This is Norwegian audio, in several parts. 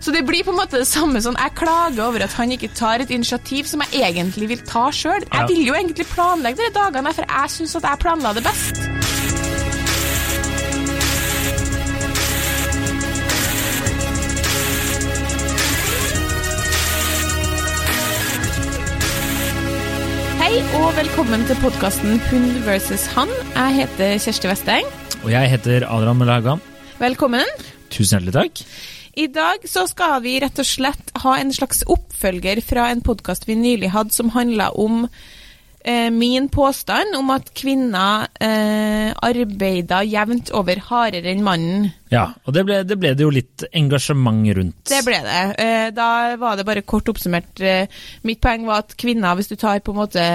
Så det blir på en måte det samme sånn Jeg klager over at han ikke tar et initiativ som jeg egentlig vil ta sjøl. Ja. Jeg vil jo egentlig planlegge de dagene, for jeg syns at jeg planla det best. Hei og velkommen til podkasten Hund versus han. Jeg heter Kjersti Vesteng. Og jeg heter Adrian Melagan. Velkommen. Tusen hjertelig takk. I dag så skal vi rett og slett ha en slags oppfølger fra en podkast vi nylig hadde som handla om eh, min påstand om at kvinner eh, arbeider jevnt over hardere enn mannen. Ja, og det ble, det ble det jo litt engasjement rundt. Det ble det. Eh, da var det bare kort oppsummert. Eh, mitt poeng var at kvinner, hvis du tar på en måte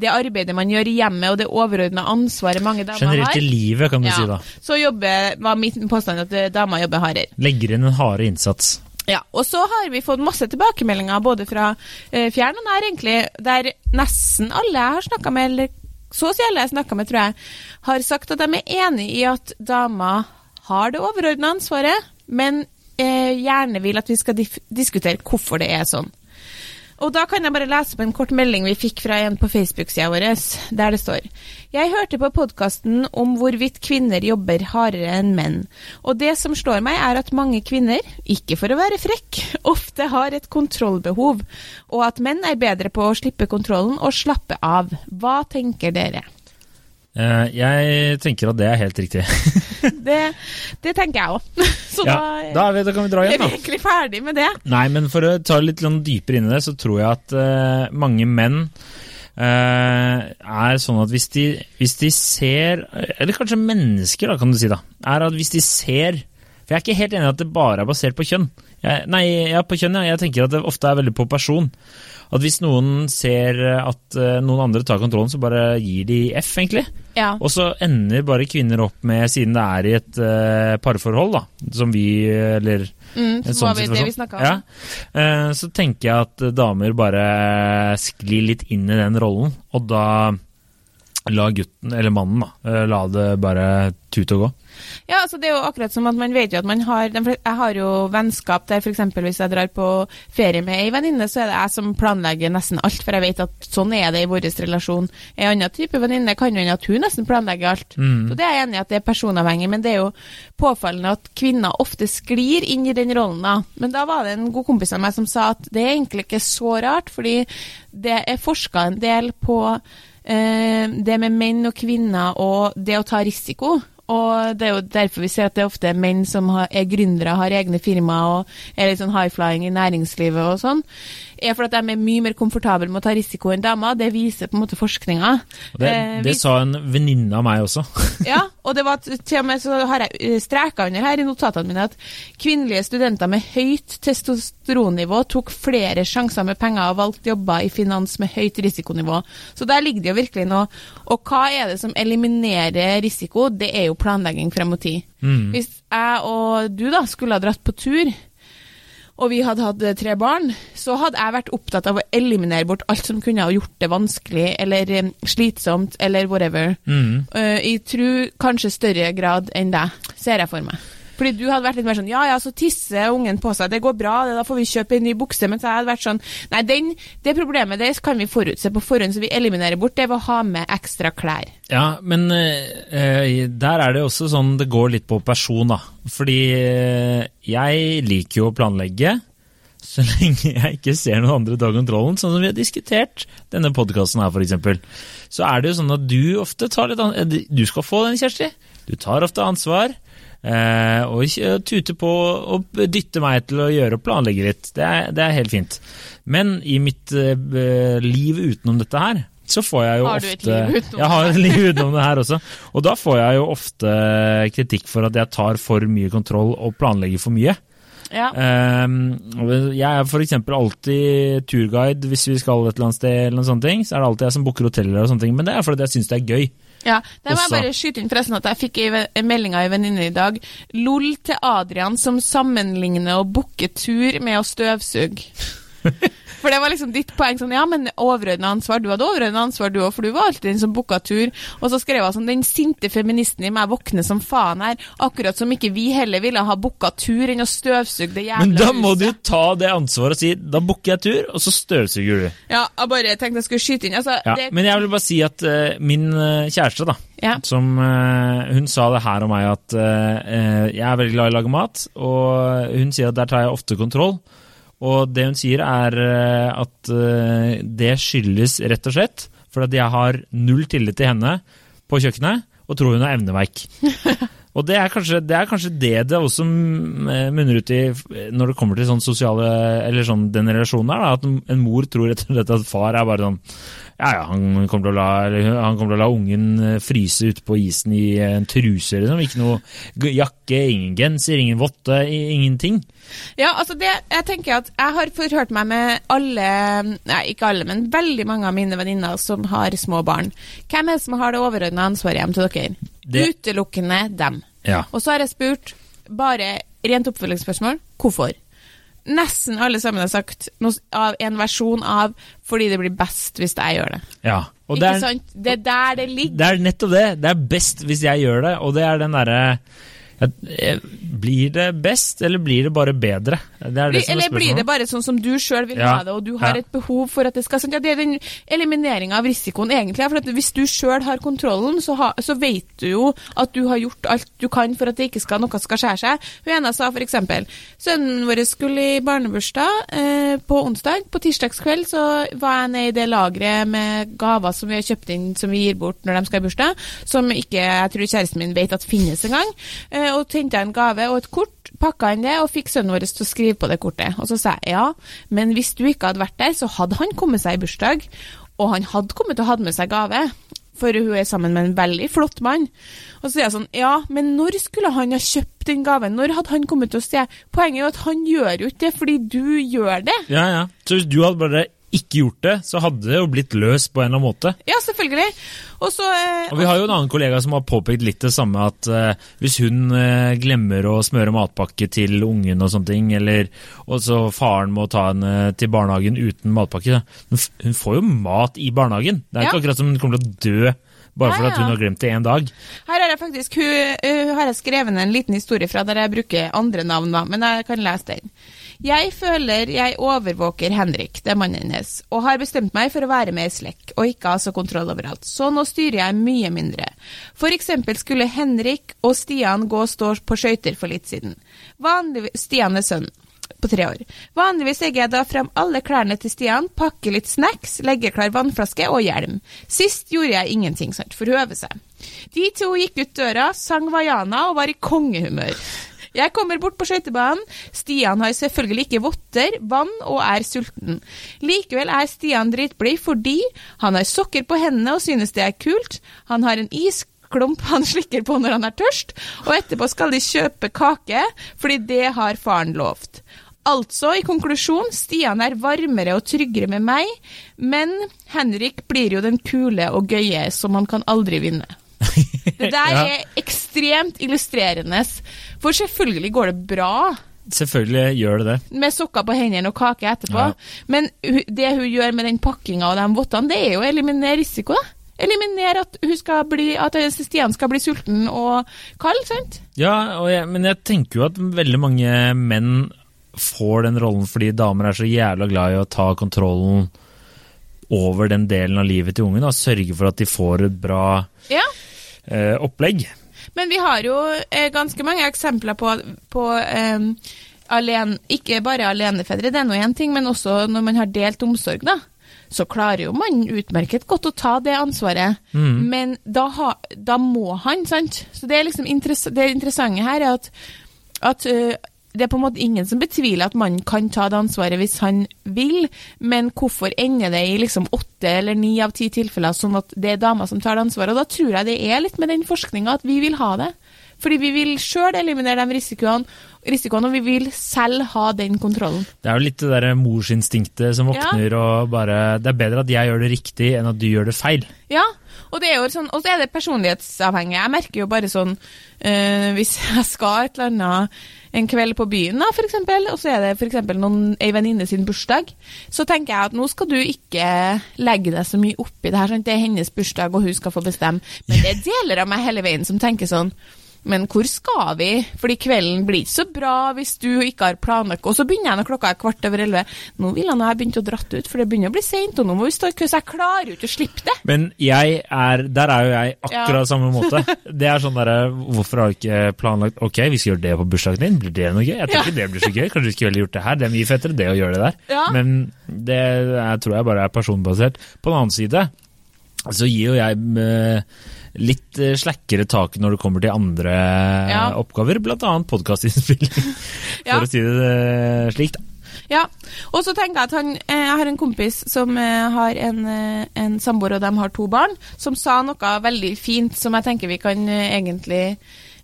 det arbeidet man gjør i hjemmet og det overordna ansvaret mange damer Generelt har i livet, kan du ja, si da. Så jobber, var min påstand at eh, damer jobber hardere. Legger inn en harde innsats. Ja, og så har vi fått masse tilbakemeldinger både fra eh, fjern og nær, egentlig, der nesten alle jeg har snakka med, eller så å si alle jeg har snakka med, tror jeg, har sagt at de er enig i at damer har det overordna ansvaret, men eh, gjerne vil at vi skal diskutere hvorfor det er sånn. Og da kan jeg bare lese opp en kort melding vi fikk fra en på Facebook-sida vår, der det står Jeg hørte på podkasten om hvorvidt kvinner jobber hardere enn menn, og det som slår meg er at mange kvinner, ikke for å være frekk, ofte har et kontrollbehov, og at menn er bedre på å slippe kontrollen og slappe av. Hva tenker dere? Eh, jeg tenker at det er helt riktig. Det, det tenker jeg òg. Så ja, da, da, er vi, da kan vi dra er igjen, vi da. egentlig ferdig med det. Nei, men for å ta litt sånn dypere inn i det, så tror jeg at uh, mange menn Uh, er sånn at hvis de, hvis de ser Eller kanskje mennesker, da, kan du si, da. Er at hvis de ser For jeg er ikke helt enig i at det bare er basert på kjønn. Jeg, nei, ja, på kjønn, ja. Jeg tenker at det ofte er veldig på person. At hvis noen ser at eh, noen andre tar kontrollen, så bare gir de F, egentlig. Ja. Og så ender bare kvinner opp med, siden det er i et uh, parforhold, da, som vi, eller Mm, en sånn vi det vi situasjon. om. Ja. Uh, så tenker jeg at damer bare sklir litt inn i den rollen, og da la gutten, eller mannen, da, la det bare tute og gå. Ja, altså det er jo akkurat som at man vet jo at man har Jeg har jo vennskap der f.eks. hvis jeg drar på ferie med ei venninne, så er det jeg som planlegger nesten alt, for jeg vet at sånn er det i vår relasjon. En annen type venninne kan jo hende at hun nesten planlegger alt. Så det er jeg enig i at det er personavhengig, men det er jo påfallende at kvinner ofte sklir inn i den rollen da. Men da var det en god kompis av meg som sa at det er egentlig ikke så rart, fordi det er forska en del på eh, det med menn og kvinner og det å ta risiko. Og det er jo derfor vi ser at det er ofte menn som er gründere, har egne firmaer og er litt sånn high-flying i næringslivet og sånn, er fordi de er mye mer komfortable med å ta risiko enn damer. Det viser på en måte forskninga. Det, Eh, det sa en venninne av meg også. ja, og det var til og med så har jeg eh, streka under her i notatene mine at kvinnelige studenter med høyt testosteronnivå tok flere sjanser med penger og valgte jobber i finans med høyt risikonivå. Så der ligger det jo virkelig noe. Og hva er det som eliminerer risiko? Det er jo planlegging frem mot tid. Hvis jeg og du da skulle ha dratt på tur, og vi hadde hatt eh, tre barn, så hadde jeg vært opptatt av å eliminere bort alt som kunne ha gjort det vanskelig eller eh, slitsomt eller whatever. Eh, I tru kanskje større grad enn deg, ser jeg for meg. Fordi du hadde vært litt mer sånn ja ja, så tisser ungen på seg, det går bra, det, da får vi kjøpe en ny bukse. Mens jeg hadde vært sånn nei, den, det problemet det kan vi forutse på forhånd, så vi eliminerer bort det ved å ha med ekstra klær. Ja, men eh, der er det også sånn det går litt på person, da. Fordi eh, jeg liker jo å planlegge. Så lenge jeg ikke ser noen andre ta kontrollen, sånn som vi har diskutert denne podkasten her, f.eks., så er det jo sånn at du ofte tar litt an Du skal få den, Kjersti. Du tar ofte ansvar. Eh, og ikke tute på og dytte meg til å gjøre og planlegge litt. Det er, det er helt fint. Men i mitt eh, liv utenom dette her, så får jeg jo Har du et ofte liv utenom Jeg har et liv utenom det her også. Og da får jeg jo ofte kritikk for at jeg tar for mye kontroll og planlegger for mye. Ja. Ehm, jeg er f.eks. alltid turguide hvis vi skal et eller annet sted, eller noen sånne ting. Så er det alltid jeg som booker hoteller og sånne ting, men det er fordi jeg syns det er gøy. Ja, Der må jeg bare skyte inn forresten at jeg fikk ei i melding av ei venninne i dag. LOL til Adrian som sammenligner å booke tur med å støvsuge. For det var liksom ditt poeng sånn, ja, men overordna ansvar. Du hadde overordna ansvar, du òg, for du var alltid den som booka tur. Og så skrev hun sånn, den sinte feministen i meg våkner som faen her, akkurat som ikke vi heller ville ha booka tur enn å støvsuge det jævla Men da må huset. du ta det ansvaret og si da booker jeg tur, og så støvsuger du. Ja, jeg bare tenkte jeg skulle skyte inn. Altså, Ja, det, men jeg vil bare si at uh, min eh, kjæreste, da, Ja. som uh, Hun sa det her om meg at eh, jeg er veldig glad i å lage mat, og hun sier at der tar jeg ofte kontroll. Og det hun sier, er eh, at eh, det skyldes rett og slett for at jeg har null tillit til henne på kjøkkenet, og tror hun har evneveik. Og det er, kanskje, det er kanskje det det også eh, munner ut i når det kommer til sånn sosiale Eller sånn den relasjonen her, da, at en- en mor tror rett og slett at far er bare sånn Ja, ja, han kommer til å la, han kommer til å la ungen eh, fryse ute på isen i en truse, liksom. Ikke noe jakke, ingen genser, ingen votte, ingenting. Ja, altså det, jeg tenker at jeg har forhørt meg med alle, nei ikke alle, men veldig mange av mine venninner som har små barn. Hvem er det som har det overordna ansvaret hjem til dere? Det- Utelukkende dem. Ja. Og så har jeg spurt, bare rent oppfølgingsspørsmål, hvorfor? Nesten alle sammen har sagt noe, av en versjon av fordi det blir best hvis jeg gjør det. ja. Ikke det er, sant? Det er der det ligger. det er nettopp det. Det er best hvis jeg gjør det, og det er den derre Blir det best, eller blir det bare bedre? Det det som er Eller blir det bare sånn som du sjøl vil Ja, ha det, og du har ja. et behov for at det skal sånn, ja, Det er den elimineringa av risikoen, egentlig. For hvis du sjøl har kontrollen, så, ha, så vet du jo at du har gjort alt du kan for at det ikke skal, noe skal skjære seg. Hun ene sa f.eks.: Sønnen vår skulle i barnebursdag eh, på onsdag. På tirsdagskveld så var jeg nede i det lageret med gaver som vi har kjøpt inn som vi gir bort når de skal i bursdag, som ikke jeg tror kjæresten min vet at finnes engang. Eh, og tente en gave og et kort, pakka inn det og fikk sønnen vår til å skrive på det kortet. Og så sa jeg ja, men hvis du ikke hadde vært der, så hadde han kommet seg i bursdag, og han hadde kommet til å ha med seg gave. For hun er sammen med en veldig flott mann. Og så sier jeg sånn, ja, men når skulle han ha kjøpt den gaven? Når hadde han kommet til å se? Poenget er jo at han gjør jo ikke det fordi du gjør det. Ja, ja. Så hvis du hadde bare ikke gjort det, så hadde det jo blitt løst på en eller annen måte. Ja, selvfølgelig. Også, eh, Og Vi har jo en annen kollega som har påpekt litt det samme, at eh, hvis hun eh, glemmer å smøre matpakke til ungen og sånne ting, eller og så faren må ta henne til barnehagen uten matpakke Hun får jo mat i barnehagen. Det er Ja. ikke akkurat som hun kommer til å dø bare Ja, fordi hun har glemt det én dag. Her har jeg faktisk hun, hun har jeg skrevet en liten historie fra der jeg bruker andre navn, da, men jeg kan lese den. Jeg føler jeg overvåker Henrik, det er mannen hennes, og har bestemt meg for å være med i slekk, og ikke ha så kontroll overalt. Så nå styrer jeg mye mindre. For eksempel skulle Henrik og Stian gå og stå på skøyter for litt siden. Vanligvis, Stian er sønnen på tre år. Vanligvis legger jeg da frem alle klærne til Stian, pakker litt snacks, legger klar vannflaske og hjelm. Sist gjorde jeg ingenting, sant, for å øve seg. De to gikk ut døra, sang Vaiana og var i kongehumør. Jeg kommer bort på skøytebanen. Stian har selvfølgelig ikke votter, vann og er sulten. Likevel er Stian dritblid fordi han har sokker på hendene og synes det er kult. Han har en isklump han slikker på når han er tørst, og etterpå skal de kjøpe kake, fordi det har faren lovt. Altså, i konklusjon, Stian er varmere og tryggere med meg, men Henrik blir jo den kule og gøye som han kan aldri vinne. Det der Ja. er ekstremt illustrerende, for selvfølgelig går det bra Selvfølgelig gjør det det. med sokker på hendene og kake etterpå, Ja. men det hun gjør med den pakkinga og de vottene, det er jo å eliminere risiko, da. Eliminere at, bli, at Stian skal bli sulten og kald, sant? Ja, og jeg, men jeg tenker jo at veldig mange menn får den rollen fordi damer er så jævla glad i å ta kontrollen over den delen av livet til ungen og sørge for at de får et bra Ja. Eh, opplegg. Men vi har jo eh, ganske mange eksempler på, på eh, alen, ikke bare alenefedre, det er nå én ting, men også når man har delt omsorg, da. Så klarer jo mannen utmerket godt å ta det ansvaret, men da, ha, da må han, sant. Så det er liksom det interessante her er at, at eh, det er på en måte ingen som betviler at mannen kan ta det ansvaret hvis han vil, men hvorfor ender det i liksom åtte eller ni av ti tilfeller sånn at det er dama som tar det ansvaret? Og da tror jeg det er litt med den forskninga at vi vil ha det. Fordi vi vil sjøl eliminere de risikoene, risikoene, og vi vil selv ha den kontrollen. Det er jo litt det der morsinstinktet som våkner og bare Det er bedre at jeg gjør det riktig enn at du gjør det feil. Ja, og det er jo sånn, og så er det personlighetsavhengig. Jeg merker jo bare sånn øh, Hvis jeg skal et eller annet en kveld på byen, da, for eksempel, og så er det f.eks. ei venninne sin bursdag, så tenker jeg at nå skal du ikke legge deg så mye opp i det her. Sant? Det er hennes bursdag, og hun skal få bestemme. Men det er deler av meg hele veien som tenker sånn men hvor skal vi? Fordi kvelden blir ikke så bra hvis du ikke har planlagt Og så begynner jeg når klokka er kvart over elleve. Nå vil han ha begynt å dratt ut, for det begynner å bli seint, og nå må vi stå i kø, så jeg klarer jo ikke å slippe det. Men jeg er Der er jo jeg akkurat ja. samme måte. Det er sånn derre Hvorfor har du ikke planlagt Ok, vi skal gjøre det på bursdagen din. Blir det noe gøy? Jeg tror ja. ikke det blir så gøy. Kanskje du skulle gjort det her. Det er mye fettere det å gjøre det der. Ja. Men det jeg tror jeg bare er personbasert. På den annen side så gir jo jeg eh, litt eh, slakkere tak når det kommer til andre ja. oppgaver, bl.a. podkastinnspilling, for ja. å si det eh, slik. da. Ja, og så tenker jeg at han, eh, Jeg har en kompis som har en, en samboer, og de har to barn, som sa noe veldig fint som jeg tenker vi kan egentlig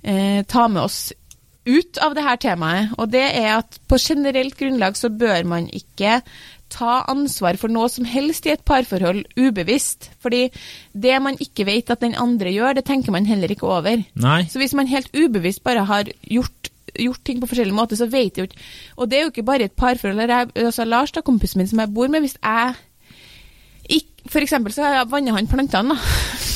eh, ta med oss ut av det her temaet. Og det er at på generelt grunnlag så bør man ikke ta ansvar for noe som helst i et parforhold ubevisst. Fordi det man ikke vet at den andre gjør, det tenker man heller ikke over. Nei. Så hvis man helt ubevisst bare har gjort, gjort ting på forskjellige måter, så vet jeg jo ikke Og det er jo ikke bare et parforhold. Jeg, altså Lars, da, kompisen min som jeg bor med, hvis jeg ikke, For eksempel så vanner han plantene, da.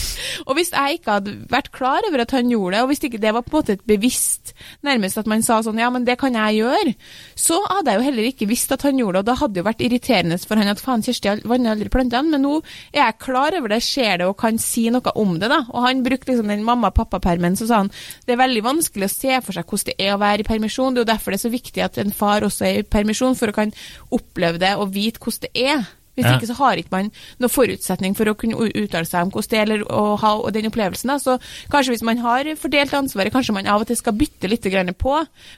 Og hvis jeg ikke hadde vært klar over at han gjorde det, og hvis ikke det var på en måte et bevisst Nærmest at man sa sånn ja, men det kan jeg gjøre, så hadde jeg jo heller ikke visst at han gjorde det, og da hadde det jo vært irriterende for han at faen, Kjersti vanner aldri plantene, men nå er jeg klar over det, ser det og kan si noe om det, da. Og han brukte liksom den mamma-pappa-permen, så sa han det er veldig vanskelig å se for seg hvordan det er å være i permisjon, det er jo derfor det er så viktig at en far også er i permisjon, for å kan oppleve det og vite hvordan det er. Hvis ja. ikke så har ikke man noen forutsetning for å kunne uttale seg om hvordan det er, eller å ha den opplevelsen. Da. Så kanskje hvis man har fordelt ansvaret, kanskje man av og til skal bytte litt på,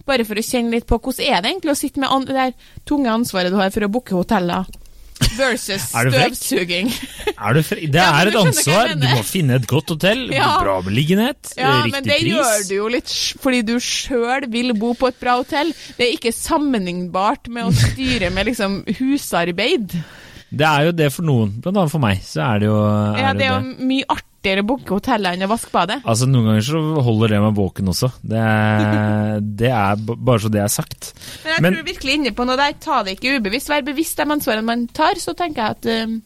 bare for å kjenne litt på hvordan er det egentlig å sitte med det der tunge ansvaret du har for å booke hoteller. Versus støvsuging. Er frekk? Det er et ansvar. Du må finne et godt hotell, ja. bra beliggenhet, ja, riktig pris. Ja, Men det pris. gjør du jo litt fordi du sjøl vil bo på et bra hotell. Det er ikke sammenlignbart med å styre med liksom husarbeid. Det er jo det for noen, blant annet for meg. Så er det jo er Ja, det er jo det. mye artigere å booke hotellet enn å vaske badet. Altså, noen ganger så holder det meg våken også. Det er, det er bare så det er sagt. Men jeg Men, tror virkelig inne på noe der. Ta det ikke ubevisst. Vær bevisst de ansvarene man tar. Så tenker jeg at um,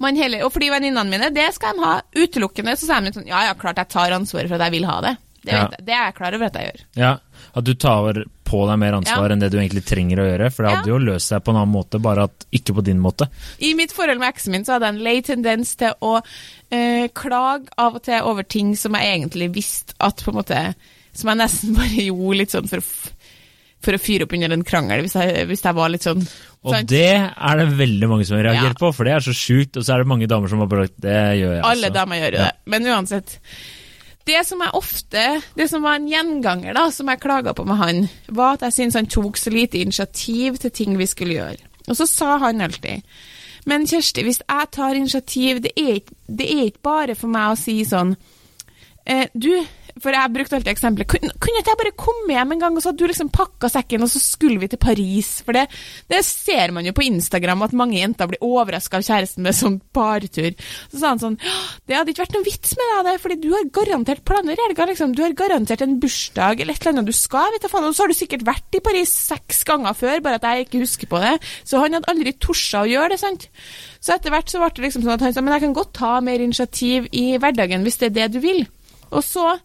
man heller Og fordi venninnene mine, det skal de ha utelukkende. Så sier de sånn Ja ja, klart jeg tar ansvaret for at jeg vil ha det. Det, ja. det er jeg klar over at jeg gjør. Ja, At du tar på deg mer ansvar ja. enn det du egentlig trenger å gjøre. For det hadde ja. jo løst seg på en annen måte, bare at ikke på din måte. I mitt forhold med eksen min så hadde jeg en lei tendens til å eh, klage av og til over ting som jeg egentlig visste at på en måte Som jeg nesten bare gjorde litt sånn for å for å fyre opp under en krangel, hvis jeg, hvis jeg var litt sånn Og sant? det er det veldig mange som har reagert ja. på, for det er så sjukt. Og så er det mange damer som har bare Det gjør jeg, altså. Alle damer gjør jo det. Men uansett. Det som jeg ofte, det som var en gjenganger, da, som jeg klaga på med han, var at jeg syntes han tok så lite initiativ til ting vi skulle gjøre. Og så sa han alltid Men Kjersti, hvis jeg tar initiativ, det er ikke, bare for meg å si sånn eh, Du, for jeg brukte alltid eksempelet Kunne, kunne ikke jeg bare komme hjem en gang, og så hadde du liksom pakka sekken, og så skulle vi til Paris? For det, det ser man jo på Instagram, at mange jenter blir overraska av kjæresten med sånn partur. Så sa han sånn Det hadde ikke vært noen vits med deg, fordi du har garantert planer helga, liksom. Du har garantert en bursdag eller et eller annet du skal, vet du faen. Og så har du sikkert vært i Paris seks ganger før, bare at jeg ikke husker på det. Så han hadde aldri torsa å gjøre det, sant. Så etter hvert så ble det liksom sånn at han sa men jeg kan godt ta mer initiativ i hverdagen hvis det er det du vil. Og så,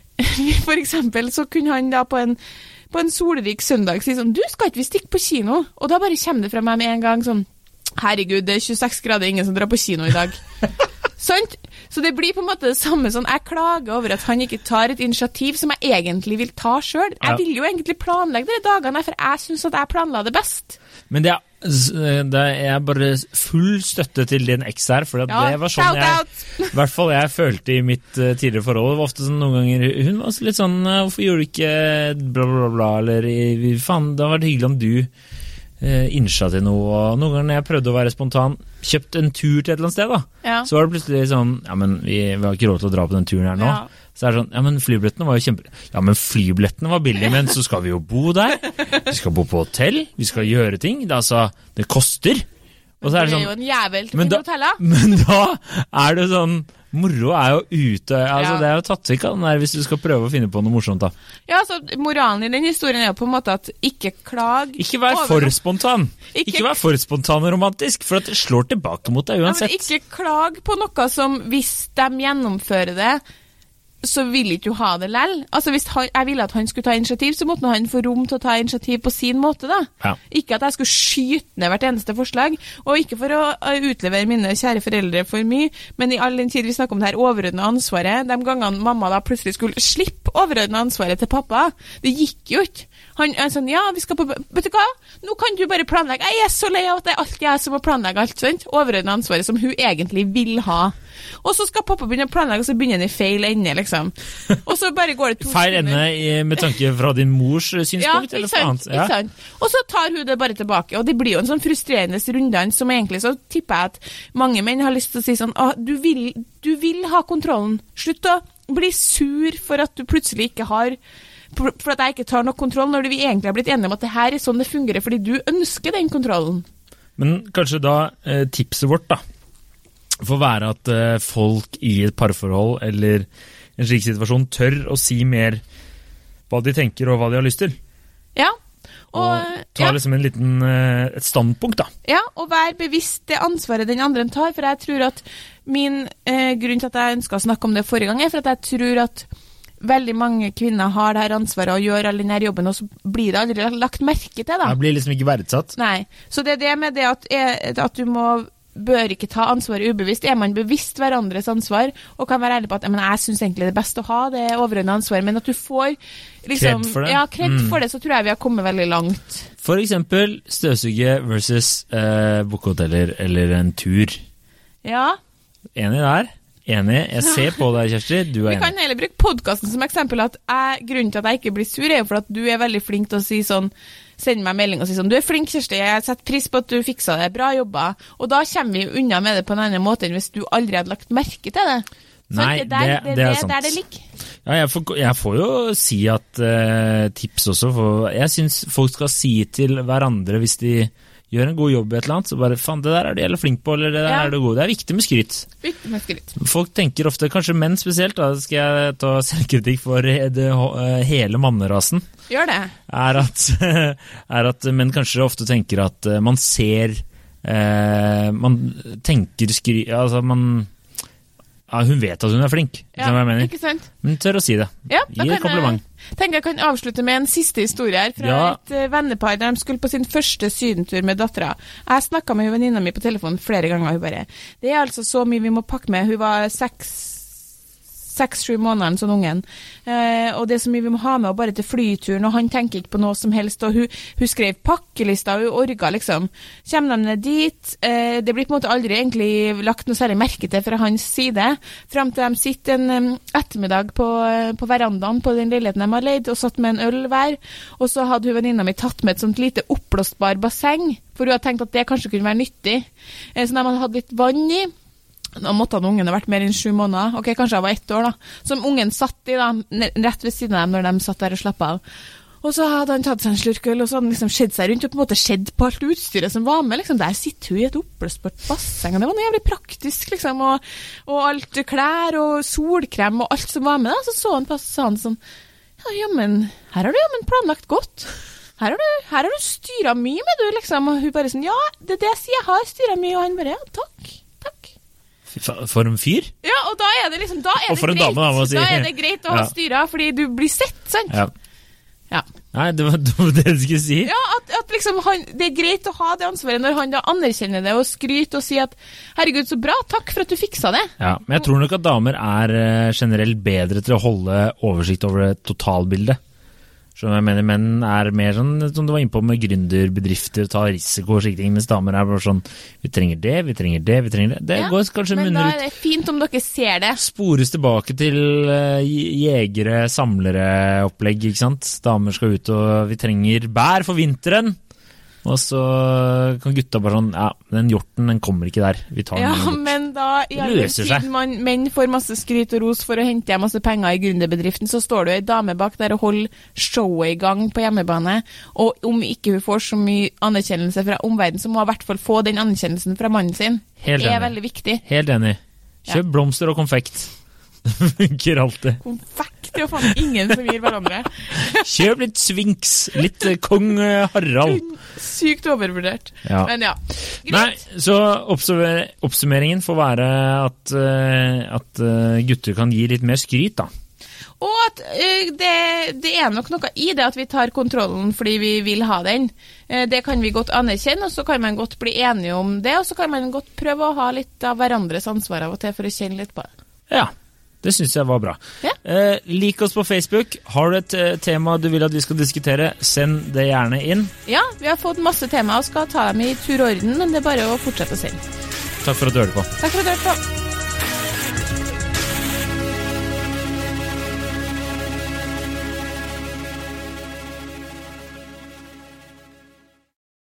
for eksempel, så kunne han da på en, på en solrik søndag si sånn Du, skal ikke vi stikke på kino? Og da bare kommer det fra meg med en gang sånn Herregud, det er 26 grader, ingen som drar på kino i dag. Sant? Så det blir på en måte det samme sånn Jeg klager over at han ikke tar et initiativ som jeg egentlig vil ta sjøl. Jeg vil jo egentlig planlegge de dagene, for jeg syns at jeg planla det best. Men det er det er bare full støtte til din eks her. For ja, det var sånn jeg I hvert fall jeg følte i mitt uh, tidligere forhold. Det var ofte sånn noen ganger Hun var litt sånn uh, 'Hvorfor gjorde du ikke bla, bla, bla?' Eller 'Faen, det hadde vært hyggelig om du innsja til noe'. Og noen ganger når jeg prøvde å være spontan, kjøpt en tur til et eller annet sted, da, ja. så var det plutselig sånn 'Ja, men vi, vi, har ikke råd til å dra på den turen her nå'. Ja. Så er det sånn Ja, men flybillettene var jo kjempe... Ja, men flybillettene var billige, men så skal vi jo bo der. Vi skal bo på hotell, vi skal gjøre ting. Det, altså, det koster. Og så er det sånn Det er jo en jævel til men da, Men da er det sånn Moro er jo ute altså Ja. Det er jo tatt vekk hvis du skal prøve å finne på noe morsomt. da. Ja, altså, Moralen i den historien er jo på en måte at ikke klag Ikke vær for noe. spontan! Ikke- Ikke vær for spontan og romantisk, for at det slår tilbake mot deg uansett. Ja, men ikke klag på noe som hvis de gjennomfører det, så ville ikke du ha det lell. Altså, hvis han, jeg ville at han skulle ta initiativ, så måtte han få rom til å ta initiativ på sin måte, da. Ja. Ikke at jeg skulle skyte ned hvert eneste forslag, og ikke for å utlevere mine kjære foreldre for mye, men i all den tid vi snakker om det her overordna ansvaret, de gangene mamma da plutselig skulle slippe overordna ansvaret til pappa, det gikk jo ikke. Han er sånn, ja, vi skal på, vet du hva, nå kan du bare planlegge. Jeg er så lei av at det er alltid jeg som må planlegge alt, sant? Overordna ansvaret som hun egentlig vil ha. Og så skal pappa begynne å planlegge, og så begynner han i feil ende, liksom. Og så bare går det to Feil ende med tanke fra din mors synspunkt? ja, eller noe annet? Ja. ikke sant. Og så tar hun det bare tilbake, og det blir jo en sånn frustrerende runddans som egentlig så tipper jeg at mange menn har lyst til å si sånn Å, du vil, du vil ha kontrollen. Slutt å bli sur for at du plutselig ikke har For at jeg ikke tar nok kontroll, når vi egentlig har blitt enige om at det her er sånn det fungerer fordi du ønsker den kontrollen. Men kanskje da eh, tipset vårt da, får være at eh, folk i et parforhold eller en slik situasjon tør å si mer hva de tenker og hva de har lyst til. Ja. Og, Og, ta ja. liksom en liten, eh, et standpunkt, da. Ja, og vær bevisst det ansvaret den andre tar. For jeg tror at min eh, grunn til at jeg ønska å snakke om det forrige gang, er for at jeg tror at veldig mange kvinner har det her ansvaret og gjør all den her jobben, og så blir det aldri lagt merke til. da. Jeg blir liksom ikke verdsatt. Nei. Så det er det med det at, at du må bør ikke ta ansvaret ubevisst. Er man bevisst hverandres ansvar og kan være ærlig på at «Ja, men jeg syns egentlig det er best å ha det overordna ansvaret, men at du får liksom, Kred for det. Ja, kred Mm. for det, så tror jeg vi har kommet veldig langt. For eksempel støvsuge versus eh, bukkehoteller eller en tur. Ja. Enig der? Enig. Jeg ser på deg, Kjersti. Du er enig. Vi kan heller bruke podkasten som eksempel. at jeg, Grunnen til at jeg ikke blir sur, er jo for at du er veldig flink til å si sånn Sende meg melding og si sånn 'Du er flink, Kjersti. Jeg setter pris på at du fiksa det. Bra jobba.' Og da kommer vi unna med det på en annen måte enn hvis du aldri hadde lagt merke til det. Sant? Nei, det, der, det- det, det er sant. der det ligger. Ja, jeg, får, jeg får jo si at uh, tips også. For jeg syns folk skal si til hverandre hvis de gjør en god jobb i et eller annet, så bare 'faen, det der er du jævlig flink på', eller 'det der Ja. er du god'. Det er viktig med skryt. Viktig med skryt. Folk tenker ofte, kanskje menn spesielt, da skal jeg ta selvkritikk for det, eh, hele mannerasen, Gjør det. er at, er at menn kanskje ofte tenker at eh, man ser eh, Man tenker skryt Altså, man ja, Hun vet at hun er flink, Ja? Men tør å si det. Ja, Gi et kompliment. Jeg, tenker jeg kan avslutte med en siste historie her fra Ja. et eh, vennepar der de skulle på sin første sydentur med dattera. Jeg snakka med venninna mi på telefonen flere ganger, hun bare 'Det er altså så mye vi må pakke med'. Hun var seks seks-sju måneder, sånn ungen. Eh, og det er så mye vi må ha med, og bare til flyturen, og han tenker ikke på noe som helst. Og hun, hun skrev pakkelista, hun orga, liksom. Kommer de ned dit, eh, det blir på en måte aldri egentlig lagt noe særlig merke til fra hans side, fram til de sitter en ettermiddag på, eh, på verandaen på den leiligheten de har leid, og satt med en øl hver, og så hadde hun venninna mi tatt med et sånt lite oppblåsbar basseng, for hun hadde tenkt at det kanskje kunne være nyttig. Eh, så de hadde hatt litt vann i, da måtte han ungen ha vært mer enn sju måneder. Ok, kanskje jeg var ett år, da. Som ungen satt i, da, rett ved siden av dem når de satt der og slappa av. Og så hadde han tatt seg en slurk øl, og så hadde han liksom skjedd seg rundt og på en måte skjedd på alt utstyret som var med. liksom. Der sitter hun i et oppblåsbart basseng, og det var noe jævlig praktisk, liksom. Og, og alt klær og solkrem og alt som var med. da. Så så han oss og sa han sånn Ja, jammen, her har du jammen planlagt godt. Her har du, her du styra mye med, du, liksom. Og hun bare sånn Ja, det er det jeg sier, jeg har styra mye. Og han bare Ja, takk. For en fyr! Ja, og da er det liksom Da er, det greit, dame, da, si. da er det greit å ha styra, fordi du blir sett, sant? Ja. Ja. Nei, det var det, du skulle si. Ja, at, at liksom han, Det er greit å ha det ansvaret når han da anerkjenner det og skryter og sier at 'herregud, så bra, takk for at du fiksa det'. Ja, men jeg tror nok at damer er eh, generelt bedre til å holde oversikt over det totalbilde. Så jeg mener Menn er mer sånn som du var inne på med gründerbedrifter, ta risiko og slike ting, mens damer er bare sånn Vi trenger det, vi trenger det, vi trenger det. Det Ja, går kanskje munner ut. Men da er det fint om dere ser det. Spores tilbake til uh, jegere, samlere-opplegg, ikke sant. Damer skal ut og Vi trenger bær for vinteren! Og så kan gutta bare sånn Ja, den hjorten, den kommer ikke der. Vi tar den Ja, men da, i Det all løser seg. man, menn får masse skryt og ros for å hente hjem masse penger i gründerbedriften, så står det jo ei dame bak der og holder showet i gang på hjemmebane. Og om ikke hun får så mye anerkjennelse fra omverdenen, så må hun i hvert fall få den anerkjennelsen fra mannen sin. Helt det er enig. veldig viktig. Helt enig. Kjøp blomster og konfekt. Det funker alltid. Konfekt er jo faen ingen som gir hverandre. Kjøp litt Svinks. Litt eh, kong eh, Harald. Sykt overvurdert. Ja. Men ja. Nei, så oppsummeringen får være at, eh, at gutter kan gi litt mer skryt, da. Og at det, det er nok noe i det at vi tar kontrollen fordi vi vil ha den. Det kan vi godt anerkjenne, og så kan man godt bli enige om det. Og så kan man godt prøve å ha litt av hverandres ansvar av og til for å kjenne litt på det. Ja, det syns jeg var bra. Ja. Eh, lik oss på Facebook. Har du et eh, tema du vil at vi skal diskutere, send det gjerne inn. Ja, vi har fått masse temaer og skal ta dem i tur og orden, men det er bare å fortsette å sende. Takk for at du hørte på. Takk for at du hørte på.